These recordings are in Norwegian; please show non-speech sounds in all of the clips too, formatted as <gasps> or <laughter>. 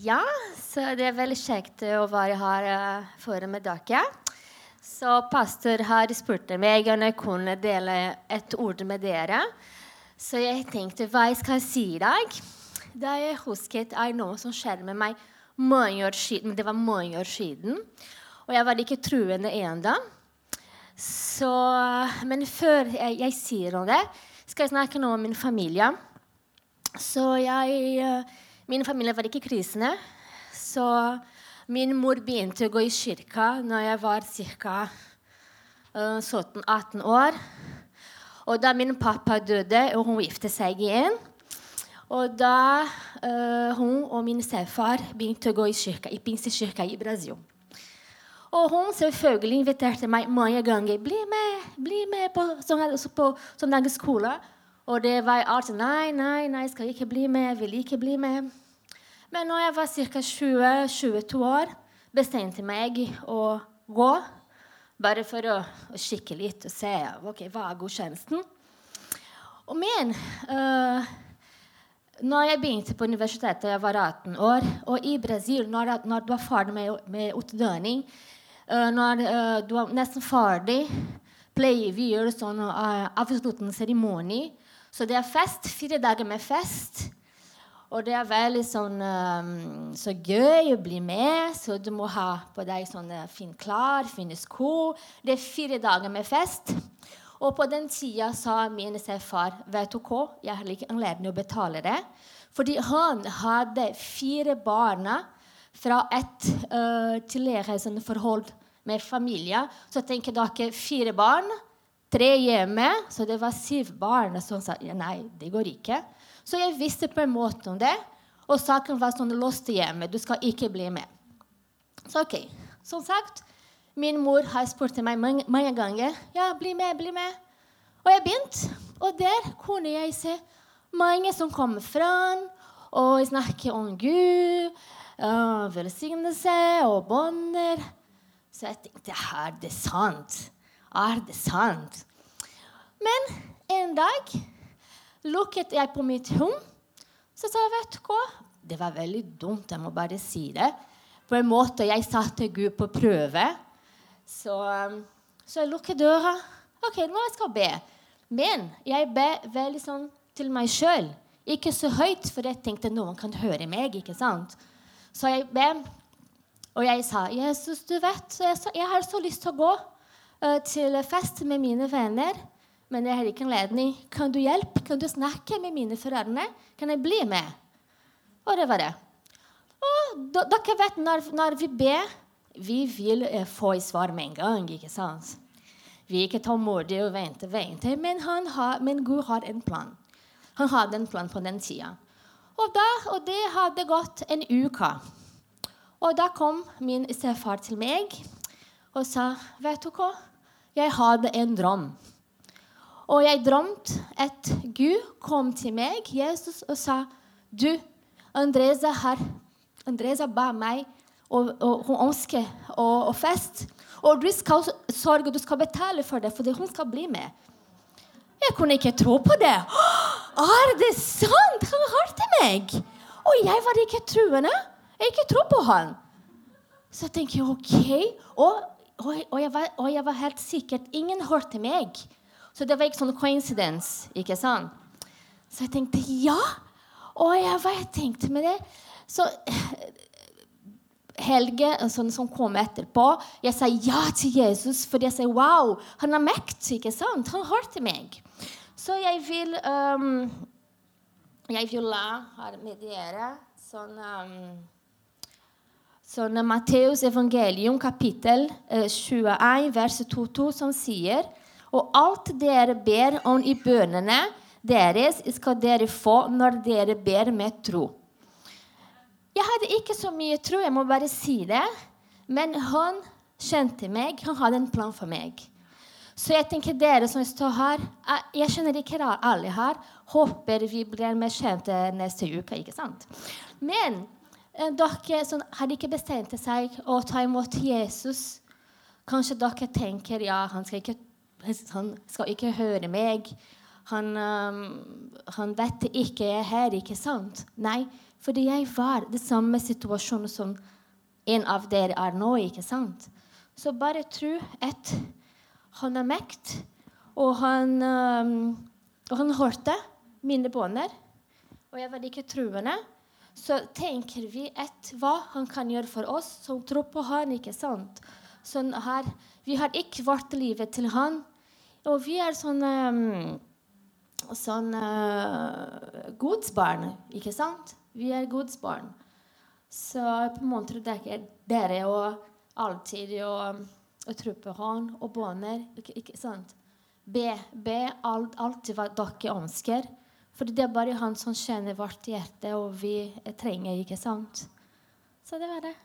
Ja, så det er veldig kjekt å være her foran med dere. Så pastor har spurt meg om jeg kunne dele et ord med dere. Så jeg tenkte hva jeg skal si i dag. Da jeg husket er noe som skjedde med meg mange år siden. Det var mange år siden. Og jeg var ikke truende ennå. Men før jeg, jeg, sier om det, skal jeg snakke noe om min familie. Så jeg uh, Min familie var ikke krisende. Så min mor begynte å gå i kirka når jeg var ca. Uh, 17-18 år. Og da min pappa døde, og hun giftet seg igjen Og da uh, hun og min stefar begynte å gå i kirka, i pinsekirka i Brasil. Og hun selvfølgelig inviterte meg mange ganger. 'Bli med, bli med på, på søndagsskole.' Og det var alltid 'Nei, nei, nei, jeg skal ikke bli med. Jeg vil ikke bli med.' Men når jeg var ca. 20-22 år, bestemte jeg meg å gå. Bare for å, å kikke litt og se okay, hva er godtjenesten. Men uh, når jeg begynte på universitetet, jeg var 18 år, og i Brasil, når, når du er ferdig med, med utdanning, Uh, når uh, du er nesten ferdig, pleier vi å gjøre sånn uh, avsluttende seremoni. Så det er fest. Fire dager med fest. Og det er veldig sånn um, så gøy å bli med. Så du må ha på deg sånne fine klær, fine sko. Det er fire dager med fest. Og på den tida sa min far vet du hva, jeg har ikke anledning å betale det. Fordi han hadde fire barna fra et uh, tilreisende forhold med familie. Så tenker dere fire barn, tre hjemme. Så det var syv barn som sa nei, det går ikke. Så jeg visste på en måte om det. Og saken var sånn låst hjemme. Du skal ikke bli med. Så ok, som sagt, min mor har spurt meg mange, mange ganger ja, bli med, bli med. Og jeg begynte. Og der kunne jeg se mange som kommer fram og snakker om Gud, uh, velsignelse og bånder. Så jeg tenkte er det sant? Er det sant? Men en dag lukket jeg på mitt rom. Så sa jeg, vet du hva? Det var veldig dumt, jeg må bare si det. På en måte jeg satte Gud på prøve. Så, um, så jeg lukket døra. OK, nå skal jeg be. Men jeg ber veldig sånn til meg sjøl. Ikke så høyt, for jeg tenkte noen kan høre meg. ikke sant? Så jeg ber og jeg sa, 'Jesus, du vet, jeg har så lyst til å gå uh, til fest med mine venner.' Men jeg har ikke anledning. Kan du hjelpe? Kan du snakke med mine foreldre? Kan jeg bli med? Og det var det. Og dere vet, når, når vi ber, vi vil eh, få svar med en gang. ikke sant? Vi er ikke tålmodige og venter, venter. Men, har, men Gud har en plan. Han hadde en plan på den tida. Og, da, og det hadde gått en uke. Og da kom min stefar til meg og sa, 'Vet du hva? Jeg hadde en drøm.' Og jeg drømte at Gud kom til meg, Jesus, og sa, 'Du, Andresa har Andresa ba meg, og, og hun ønsker feste, fest.' 'Og du skal sørge, du skal betale for det, fordi hun skal bli med.' Jeg kunne ikke tro på det. <gasps> Er det sant? Han hørte meg! Og jeg var ikke truende. Jeg ikke tro på han. Så jeg tenker OK. Og, og, og, jeg var, og, jeg var, helt sikkert Ingen hørte meg. Så det var ikke sånn coincidence. ikke sant? Så jeg tenkte ja. Og jeg, hva jeg tenkte med det Så Helge, sånn som kom etterpå, jeg sa ja til Jesus fordi jeg sa wow, han har makt. ikke sant? Han hørte meg. Så jeg vil um, Jeg vil la med dere sånn um, Sånn Matteus evangelium, kapittel 21, eh, vers 22, som sier Og alt dere ber om i bønnene deres, skal dere få når dere ber med tro. Jeg hadde ikke så mye tro, jeg må bare si det. Men han kjente meg. Han hadde en plan for meg. Så jeg tenker dere som står her eh, Jeg kjenner ikke alle her. Håper vi blir mer kjente neste uke. ikke sant? Men Eh, dere som hadde ikke bestemt seg å ta imot Jesus Kanskje dere tenker ja, han skal ikke, han skal ikke høre meg. Han, um, han vet ikke jeg er her, ikke sant? Nei, fordi jeg var i samme situasjonen som en av dere er nå. ikke sant? Så bare tro at han er mekt, og han, um, og han hørte mine bønner. Og jeg var ikke truende. Så tenker vi at hva han kan gjøre for oss som tror på han, ikke sant? Sånn her, vi har ikke vårt livet til han. Og vi er sånne sånn godsbarn, ikke sant? Vi er godsbarn. Så på en måte dere, og alltid å, å tro på Han og bønner. Ikke, ikke, sant? Be, be alt, alltid hva dere ønsker. For det er bare Han som kjenner vårt hjerte, og vi trenger, ikke sant? Så det var det.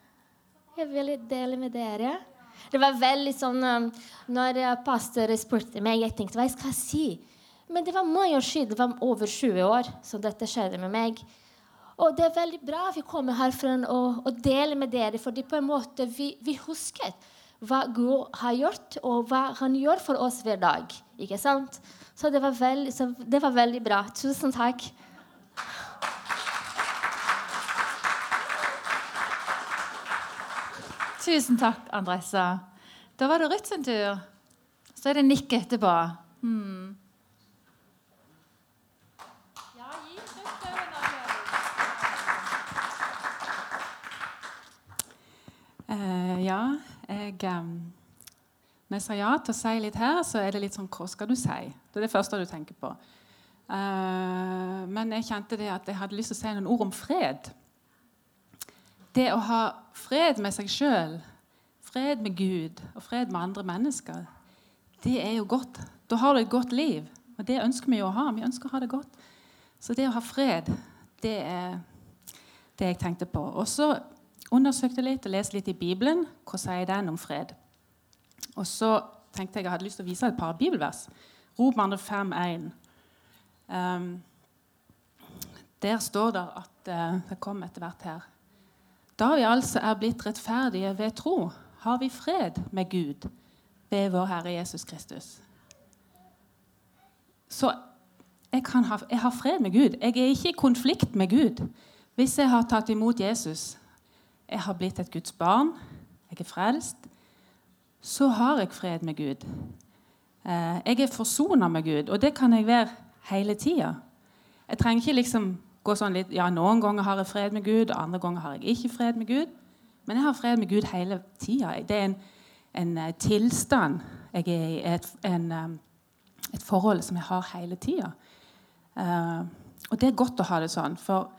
Jeg ville dele med dere. Det var veldig sånn um, Når pastor spurte meg, jeg tenkte hva jeg skal si. Men det var mange år siden. Det var over 20 år så dette skjedde med meg. Og det er veldig bra vi kommer herfra og, å deler med dere, fordi på en måte vi, vi husker hva Gud har gjort, og hva han gjør for oss hver dag. Ikke sant? Så det var veldig, det var veldig bra. Tusen takk. Tusen takk, Andressa. Da var det Ruth sin tur. Så er det Nikk etterpå. Hmm. Uh, ja, jeg um, Når jeg sa ja til å si litt her, så er det litt sånn Hva skal du si? Det er det første du tenker på. Uh, men jeg kjente det at jeg hadde lyst til å si noen ord om fred. Det å ha fred med seg sjøl, fred med Gud og fred med andre mennesker, det er jo godt. Da har du et godt liv. Og det ønsker vi jo å ha. Vi ønsker å ha det godt. Så det å ha fred, det er det jeg tenkte på. Og så undersøkte jeg litt og leste litt i Bibelen. Hva sier den om fred? Og så tenkte jeg jeg hadde lyst til å vise et par bibelvers. Romerne 5,1. Um, der står det at uh, Det kommer etter hvert her. Da vi altså er blitt rettferdige ved tro, har vi fred med Gud ved vår Herre Jesus Kristus. Så jeg, ha, jeg har fred med Gud. Jeg er ikke i konflikt med Gud. Hvis jeg har tatt imot Jesus, jeg har blitt et Guds barn, jeg er frelst, så har jeg fred med Gud. Eh, jeg er forsona med Gud, og det kan jeg være hele tida. Jeg trenger ikke liksom gå sånn litt Ja, noen ganger har jeg fred med Gud, andre ganger har jeg ikke fred med Gud. Men jeg har fred med Gud hele tida. Det er en, en, eh, tilstand jeg er i, et, en, eh, et forhold som jeg har hele tida. og det er godt å ha det sånn. for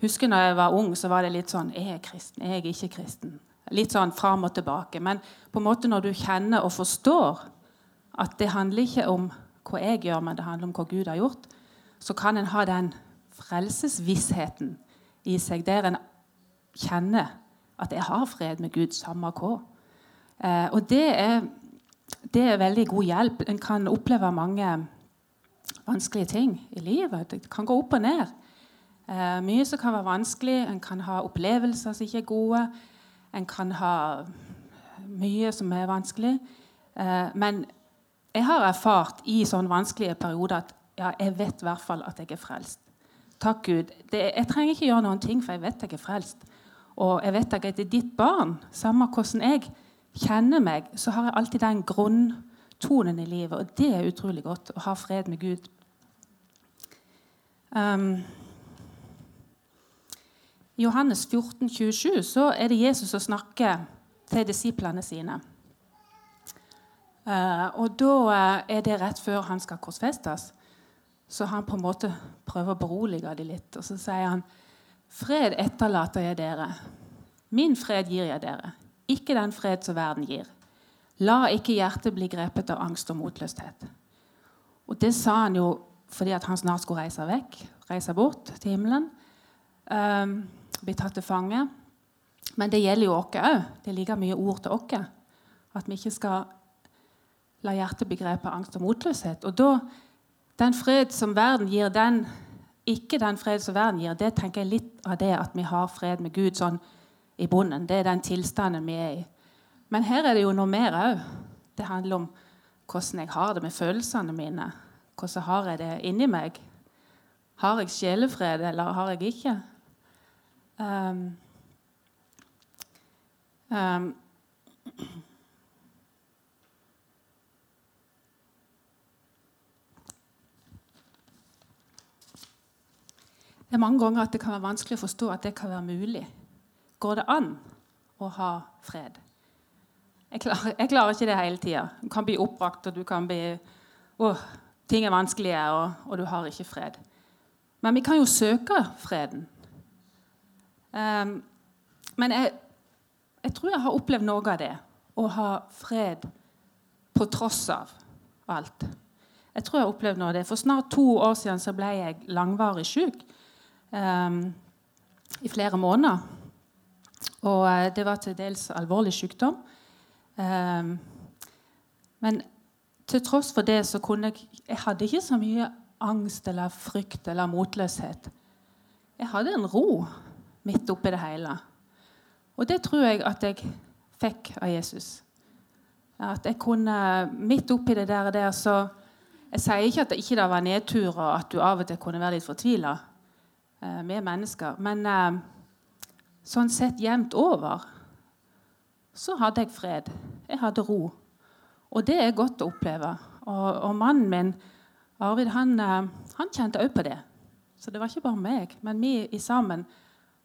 husker når jeg var ung, så var det litt sånn Er jeg kristen? Er jeg ikke kristen? Litt sånn fram og tilbake. Men på en måte når du kjenner og forstår at det handler ikke om hva jeg gjør, men det handler om hva Gud har gjort, så kan en ha den frelsesvissheten i seg, der en kjenner at jeg har fred med Gud, samme hva. Eh, og det er, det er veldig god hjelp. En kan oppleve mange vanskelige ting i livet. Det kan gå opp og ned. Eh, mye som kan være vanskelig. En kan ha opplevelser som ikke er gode. En kan ha mye som er vanskelig. Eh, men jeg har erfart i sånne vanskelige perioder at ja, jeg vet i hvert fall at jeg er frelst. Takk Gud. Det, jeg trenger ikke gjøre noen ting, for jeg vet jeg er frelst. Og jeg vet at jeg er ditt barn. Samme hvordan jeg kjenner meg, så har jeg alltid den grunntonen i livet. Og det er utrolig godt å ha fred med Gud. Um, i Johannes 14, 27 så er det Jesus som snakker til disiplene sine. Uh, og da eh, er det rett før han skal korsfestes. Så han på en måte prøver å berolige dem litt. Og så sier han Fred etterlater jeg dere. Min fred gir jeg dere. Ikke den fred som verden gir. La ikke hjertet bli grepet av angst og motløshet. Og det sa han jo fordi at han snart skulle reise vekk, reise bort til himmelen. Um, bli tatt til fange. Men det gjelder jo oss òg. Det er like mye ord til oss. At vi ikke skal la hjertet bli grepet av angst og motløshet. Og da, den fred som verden gir, den ikke den fred som verden gir, det tenker jeg litt av det at vi har fred med Gud sånn i bunnen. Det er den tilstanden vi er i. Men her er det jo noe mer òg. Det handler om hvordan jeg har det med følelsene mine. Hvordan har jeg det inni meg? Har jeg sjelefred, eller har jeg ikke? Um, um, Det er mange ganger at det kan være vanskelig å forstå at det kan være mulig. Går det an å ha fred? Jeg klarer, jeg klarer ikke det hele tida. Du kan bli oppbrakt, og du kan bli å, Ting er vanskelige, og, og, du har ikke fred. Men vi kan jo søke freden. Um, men jeg, jeg, tror jeg har opplevd noe av det. Å ha fred på tross av alt. Jeg tror jeg har opplevd noe av det. For snart to år siden så ble jeg langvarig syk i flere måneder. Og uh, det var til dels alvorlig sykdom. Um, men til tross for det så kunne jeg Jeg hadde ikke så mye angst eller frykt eller motløshet. Jeg hadde en ro midt oppi det hele. Og det tror jeg at jeg fikk av Jesus. At jeg kunne Midt oppi det der, der så Jeg sier ikke at det ikke var nedturer, og at du av og til kunne være litt fortvila eh, med mennesker. Men eh, sånn sett jevnt over så hadde jeg fred. Jeg hadde ro. Og det er godt å oppleve. Og, og mannen min, Arvid, han, eh, han kjente òg på det. Så det var ikke bare meg. Men vi i sammen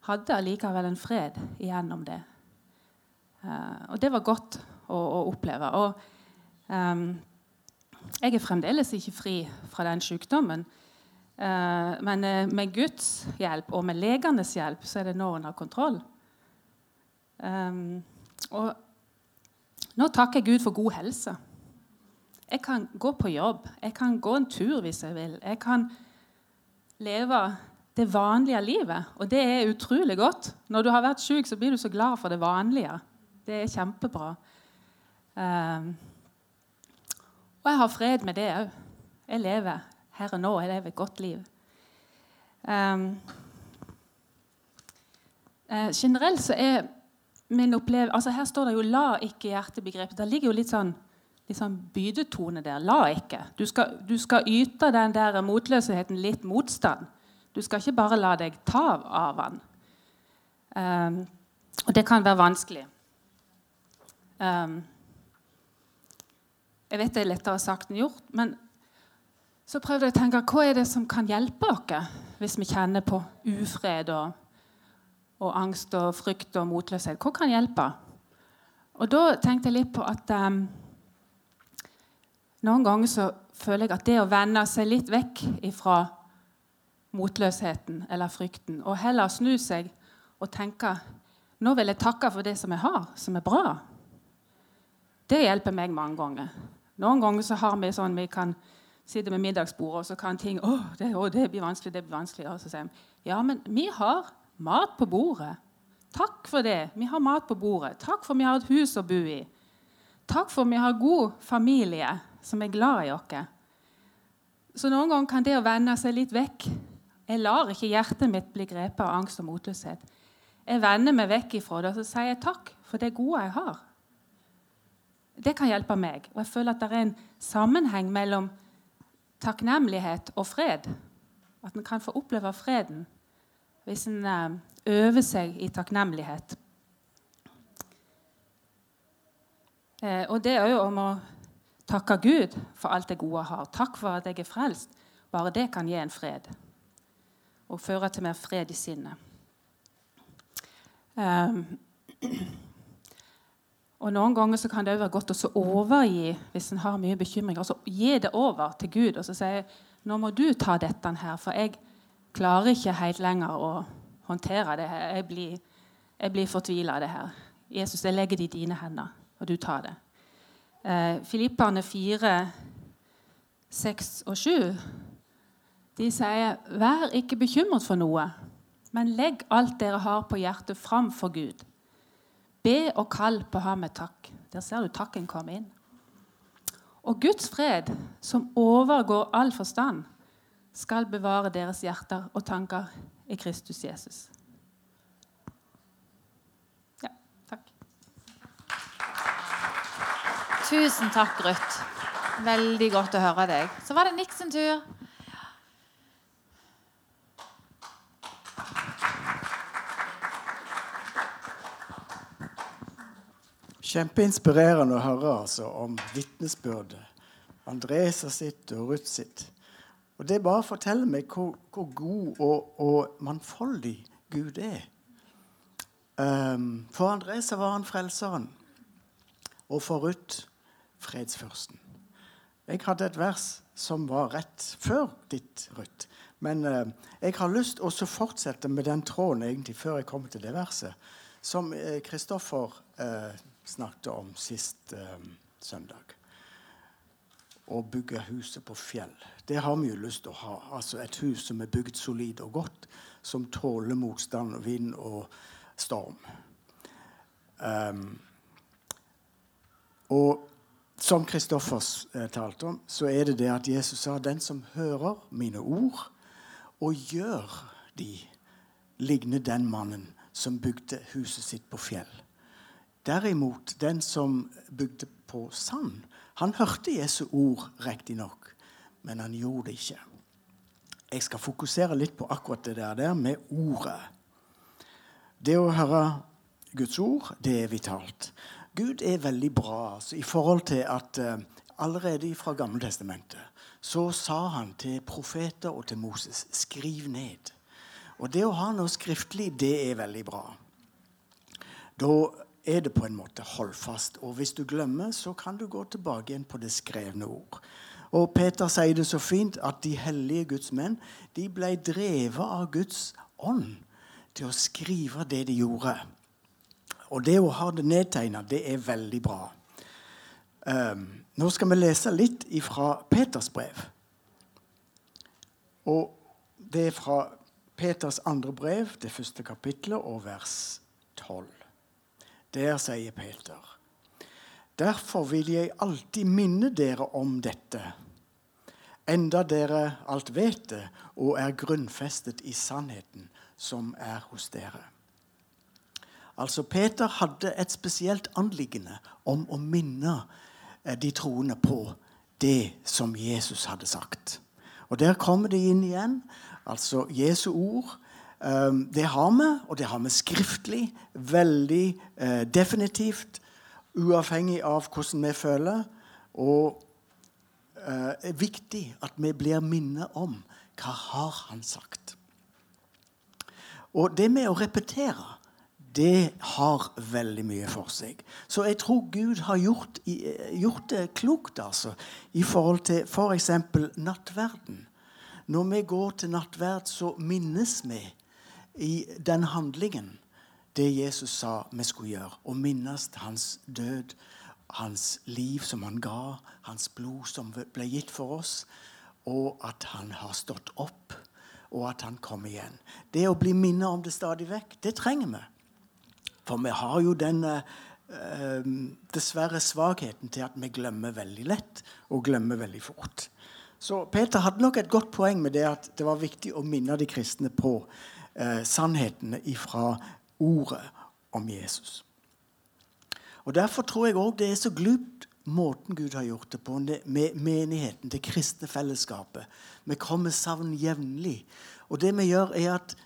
hadde allikevel en fred igjennom det. Og det var godt å, å oppleve. Og um, jeg er fremdeles ikke fri fra den sykdommen. Uh, men uh, med Guds hjelp og med legenes hjelp så er det nå under kontroll. Um, og nå takker jeg Gud for god helse. Jeg kan gå på jobb, jeg kan gå en tur hvis jeg vil. Jeg kan leve det vanlige livet, og det er utrolig godt. Når du har vært syk, så blir du så glad for det vanlige. Det er kjempebra. Og jeg har fred med det òg. Jeg lever her og nå. og leve et godt liv. Um, uh, generelt så er min opplevelse altså Her står det jo 'la ikke hjertebegrepet'. Det ligger jo litt sånn, litt sånn bydetone der. La ikke. Du skal, du skal, yte den der motløsheten litt motstand. Du skal ikke bare la deg ta av den. Um, og det kan være vanskelig. Um, jeg vet det er lettere sagt enn gjort, men så prøvde jeg å tenke hva er det som kan hjelpe oss hvis vi kjenner på ufred og og angst og frykt og motløshet. Hva kan hjelpe? Og Da tenkte jeg litt på at um, noen ganger så føler jeg at det å vende seg litt vekk fra motløsheten eller frykten, og heller snu seg og tenke nå vil jeg takke for det som jeg har, som er bra, det hjelper meg mange ganger. Noen ganger så har vi sånn vi kan sitte med middagsbordet, og så kan ting å, det, å, det blir vanskelig, det blir vanskelig. Og så sier de ja, men vi har mat på bordet. Takk for det. Vi har mat på bordet. Takk for vi har et hus å bo i. Takk for vi har god familie som er glad i oss. Så noen ganger kan det å vende seg litt vekk Jeg lar ikke hjertet mitt bli grepet av angst og motløshet. Jeg vender meg vekk ifra det og så sier jeg takk for det gode jeg har. Det kan hjelpe meg. Og jeg føler at det er en sammenheng mellom takknemlighet og fred. At en kan få oppleve freden hvis en eh, øver seg i takknemlighet. Eh, og det er jo om å takke Gud for alt det gode har. Takk for at jeg er frelst. Bare det kan gi en fred og føre til mer fred i sinnet. <clears throat> Og Noen ganger så kan det være godt å overgi hvis en har mye bekymring. Altså Gi det over til Gud og så si nå må du ta dette her, for jeg, klarer ikke helt lenger å håndtere det her. Jeg blir, jeg blir fortvila av det her. Jesus, jeg legger det i dine hender, og du tar det. Eh, Filipperne 4, 6 og 7 de sier, 'Vær ikke bekymret for noe, men legg alt dere har på hjertet, fram for Gud.' Be og kall på ham med takk. Der ser du takken komme inn. Og Guds fred, som overgår all forstand, skal bevare deres hjerter og tanker i Kristus Jesus. Ja, takk. Tusen takk, Ruth. Veldig godt å høre deg. Så var det Nick sin tur. Kjempeinspirerende å høre altså, om vitnesbyrdet. Andresa sitt og Ruth sitt. Og Det bare forteller meg hvor, hvor god og, og, mangfoldig Gud er. Um, for Andresa var han frelseren, og for Ruth fredsførsten. Jeg hadde et vers som var rett før ditt, Ruth. Men uh, jeg har lyst til å fortsette med den tråden egentlig før jeg kommer til det verset, som Kristoffer uh, snakket om sist eh, søndag. Å bygge huset på fjell. Det har vi jo lyst til å ha. Altså Et hus som er bygd solid og godt, som tåler motstand, vind og storm. Um, og som Kristoffers eh, talte om, så er det det at Jesus sa den som hører mine ord og gjør de, ligner den mannen som bygde huset sitt på fjell. Derimot, den som bygde på sand, han hørte Jesu ord riktignok, men han gjorde det ikke. Jeg skal fokusere litt på akkurat det der med ordet. Det å høre Guds ord, det er vitalt. Gud er veldig bra altså, i forhold til at uh, allerede fra Gammeltestamentet så sa han til profeter og til Moses skriv ned. Og det å ha noe skriftlig, det er veldig bra. Da er det på en måte holdfast. Og hvis du glemmer, så kan du gå tilbake igjen på det skrevne ord. Og Peter sier det så fint at de hellige Guds menn de ble drevet av Guds ånd til å skrive det de gjorde. Og det å ha det nedtegna, det er veldig bra. Um, nå skal vi lese litt fra Peters brev. Og det er fra Peters andre brev, det første kapitlet, og vers 12. Der sier Peter. Derfor vil jeg alltid minne dere om dette, enda dere alt vet det og er grunnfestet i sannheten som er hos dere. Altså, Peter hadde et spesielt anliggende om å minne eh, de troende på det som Jesus hadde sagt. Og Der kommer det inn igjen. Altså Jesu ord det har vi, og det har vi skriftlig. Veldig eh, definitivt. Uavhengig av hvordan vi føler. Og eh, det er viktig at vi blir minnet om hva har han sagt. Og det med å repetere det har veldig mye for seg. Så jeg tror Gud har gjort, gjort det klokt altså, i forhold til f.eks. For nattverden. Når vi går til nattverd, så minnes vi i den handlingen det Jesus sa vi skulle gjøre. Å minnes hans død, hans liv som han ga, hans blod som ble gitt for oss, og at han har stått opp, og at han kom igjen. Det å bli minnet om det stadig vekk, det trenger vi. For vi har jo den eh, dessverre svakheten til at vi glemmer veldig lett og glemmer veldig fort. Så Peter hadde nok et godt poeng med det at det var viktig å minne de kristne på eh, sannhetene ifra ordet om Jesus. Og Derfor tror jeg òg det er så glupt måten Gud har gjort det på, med menigheten, det kristne fellesskapet. Vi kommer sammen jevnlig. Og det vi gjør, er at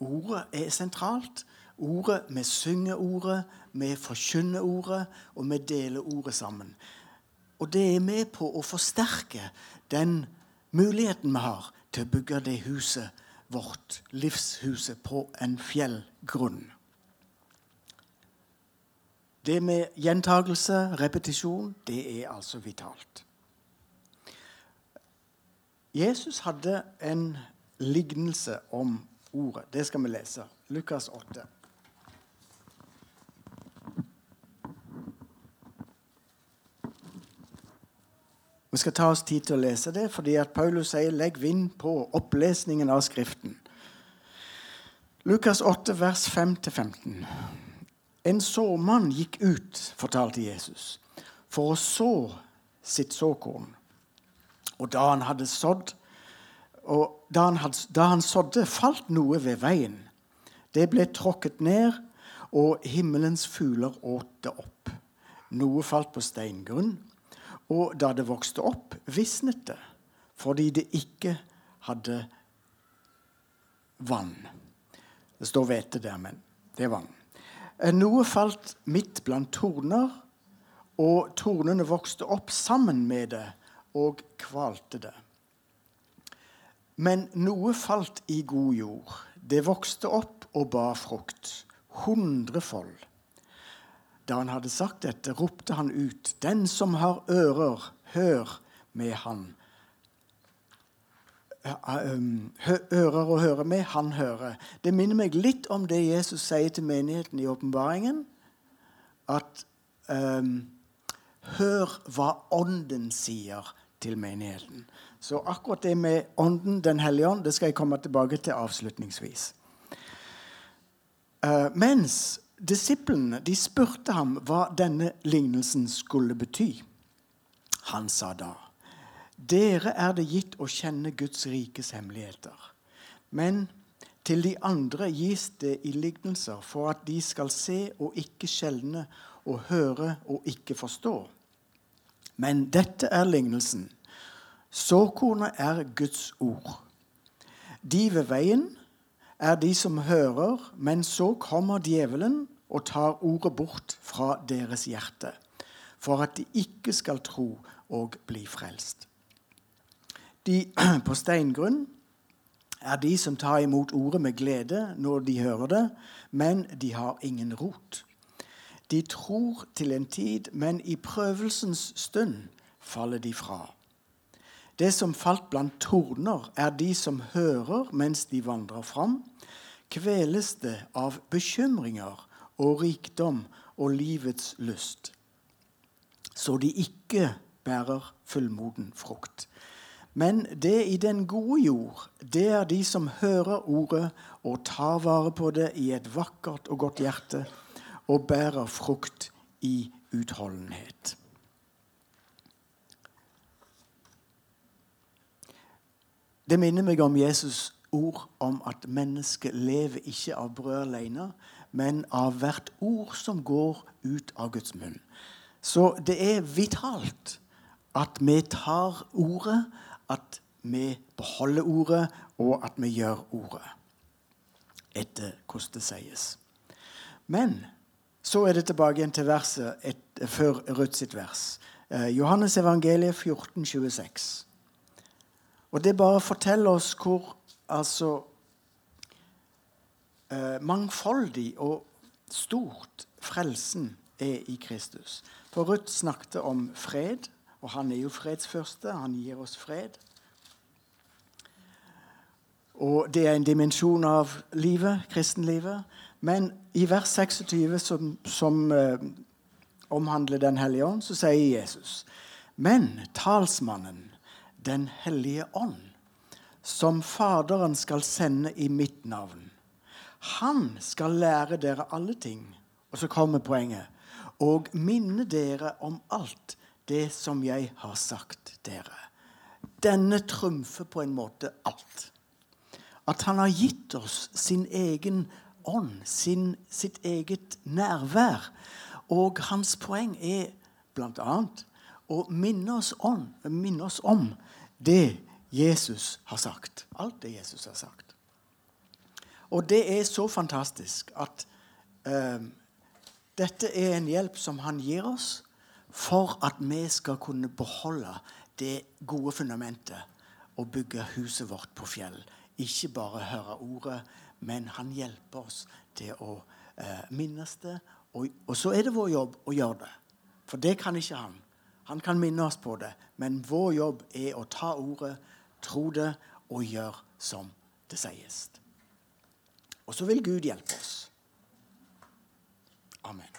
ordet er sentralt. Ordet, Vi synger ordet, vi forkynner ordet, og vi deler ordet sammen. Og det er med på å forsterke den muligheten vi har til å bygge det huset vårt, livshuset, på en fjellgrunn. Det med gjentagelse, repetisjon, det er altså vitalt. Jesus hadde en lignelse om ordet. Det skal vi lese. Lukas 8. Vi skal ta oss tid til å lese det, fordi at Paulus sier 'legg vind på opplesningen av Skriften'. Lukas 8, vers 5-15. En såmann gikk ut, fortalte Jesus, for å så sitt såkorn. Og da han hadde sådd, og da han, hadde, da han sådde, falt noe ved veien. Det ble tråkket ned, og himmelens fugler åt det opp. Noe falt på steingrunn, og da det vokste opp, visnet det, fordi det ikke hadde vann. Det står hvete der, men det er vann. Eh, noe falt midt blant torner, og tornene vokste opp sammen med det og kvalte det. Men noe falt i god jord. Det vokste opp og bar frukt, hundrefold. Da han hadde sagt dette, ropte han ut, Den som har ører, hør med han. Ører å høre med, han hører. Det minner meg litt om det Jesus sier til menigheten i åpenbaringen. At um, hør hva Ånden sier til menigheten. Så akkurat det med Ånden, Den hellige ånd, det skal jeg komme tilbake til avslutningsvis. Uh, mens disiplene de spurte ham hva denne lignelsen skulle bety. Han sa da, 'Dere er det gitt å kjenne Guds rikes hemmeligheter.' Men til de andre gis det i lignelser for at de skal se og ikke skjelne, og høre og ikke forstå. Men dette er lignelsen. Såkornet er Guds ord. De ved veien er de som hører, men så kommer djevelen og tar ordet bort fra deres hjerte, for at de ikke skal tro og bli frelst. De <clears throat> på steingrunn er de som tar imot ordet med glede når de hører det, men de har ingen rot. De tror til en tid, men i prøvelsens stund faller de fra. Det som falt blant torner, er de som hører mens de vandrer fram. Kveles det av bekymringer og rikdom og livets lyst, så de ikke bærer fullmoden frukt. Men det i den gode jord, det er de som hører ordet og tar vare på det i et vakkert og godt hjerte, og bærer frukt i utholdenhet. Det minner meg om Jesus' ord om at mennesket lever ikke av brød alene, men av hvert ord som går ut av Guds munn. Så det er vitalt at vi tar ordet, at vi beholder ordet, og at vi gjør ordet etter hvordan det sies. Men så er det tilbake igjen til verset et, før Ruth sitt vers. Eh, Johannes evangeliet 14, 26. Og det bare forteller oss hvor altså eh, mangfoldig og stort frelsen er i Kristus. For Ruth snakket om fred, og han er jo fredsførste. Han gir oss fred. Og det er en dimensjon av livet, kristenlivet. Men i vers 26, som, som eh, omhandler Den hellige ånd, så sier Jesus Men talsmannen, den hellige ånd, som Faderen skal sende i mitt navn. Han skal lære dere alle ting. Og så kommer poenget. Og minne dere om alt det som jeg har sagt dere. Denne trumfer på en måte alt. At han har gitt oss sin egen ånd, sin, sitt eget nærvær. Og hans poeng er bl.a. å minne oss, om, minne oss om det Jesus har sagt. Alt det Jesus har sagt. Og det er så fantastisk at eh, dette er en hjelp som han gir oss for at vi skal kunne beholde det gode fundamentet og bygge huset vårt på fjell. Ikke bare høre ordet, men han hjelper oss til å eh, minnes det. Og, og så er det vår jobb å gjøre det. For det kan ikke han. Han kan minne oss på det, men vår jobb er å ta ordet, tro det og gjøre som det sies. Og så vil Gud hjelpe oss. Amen.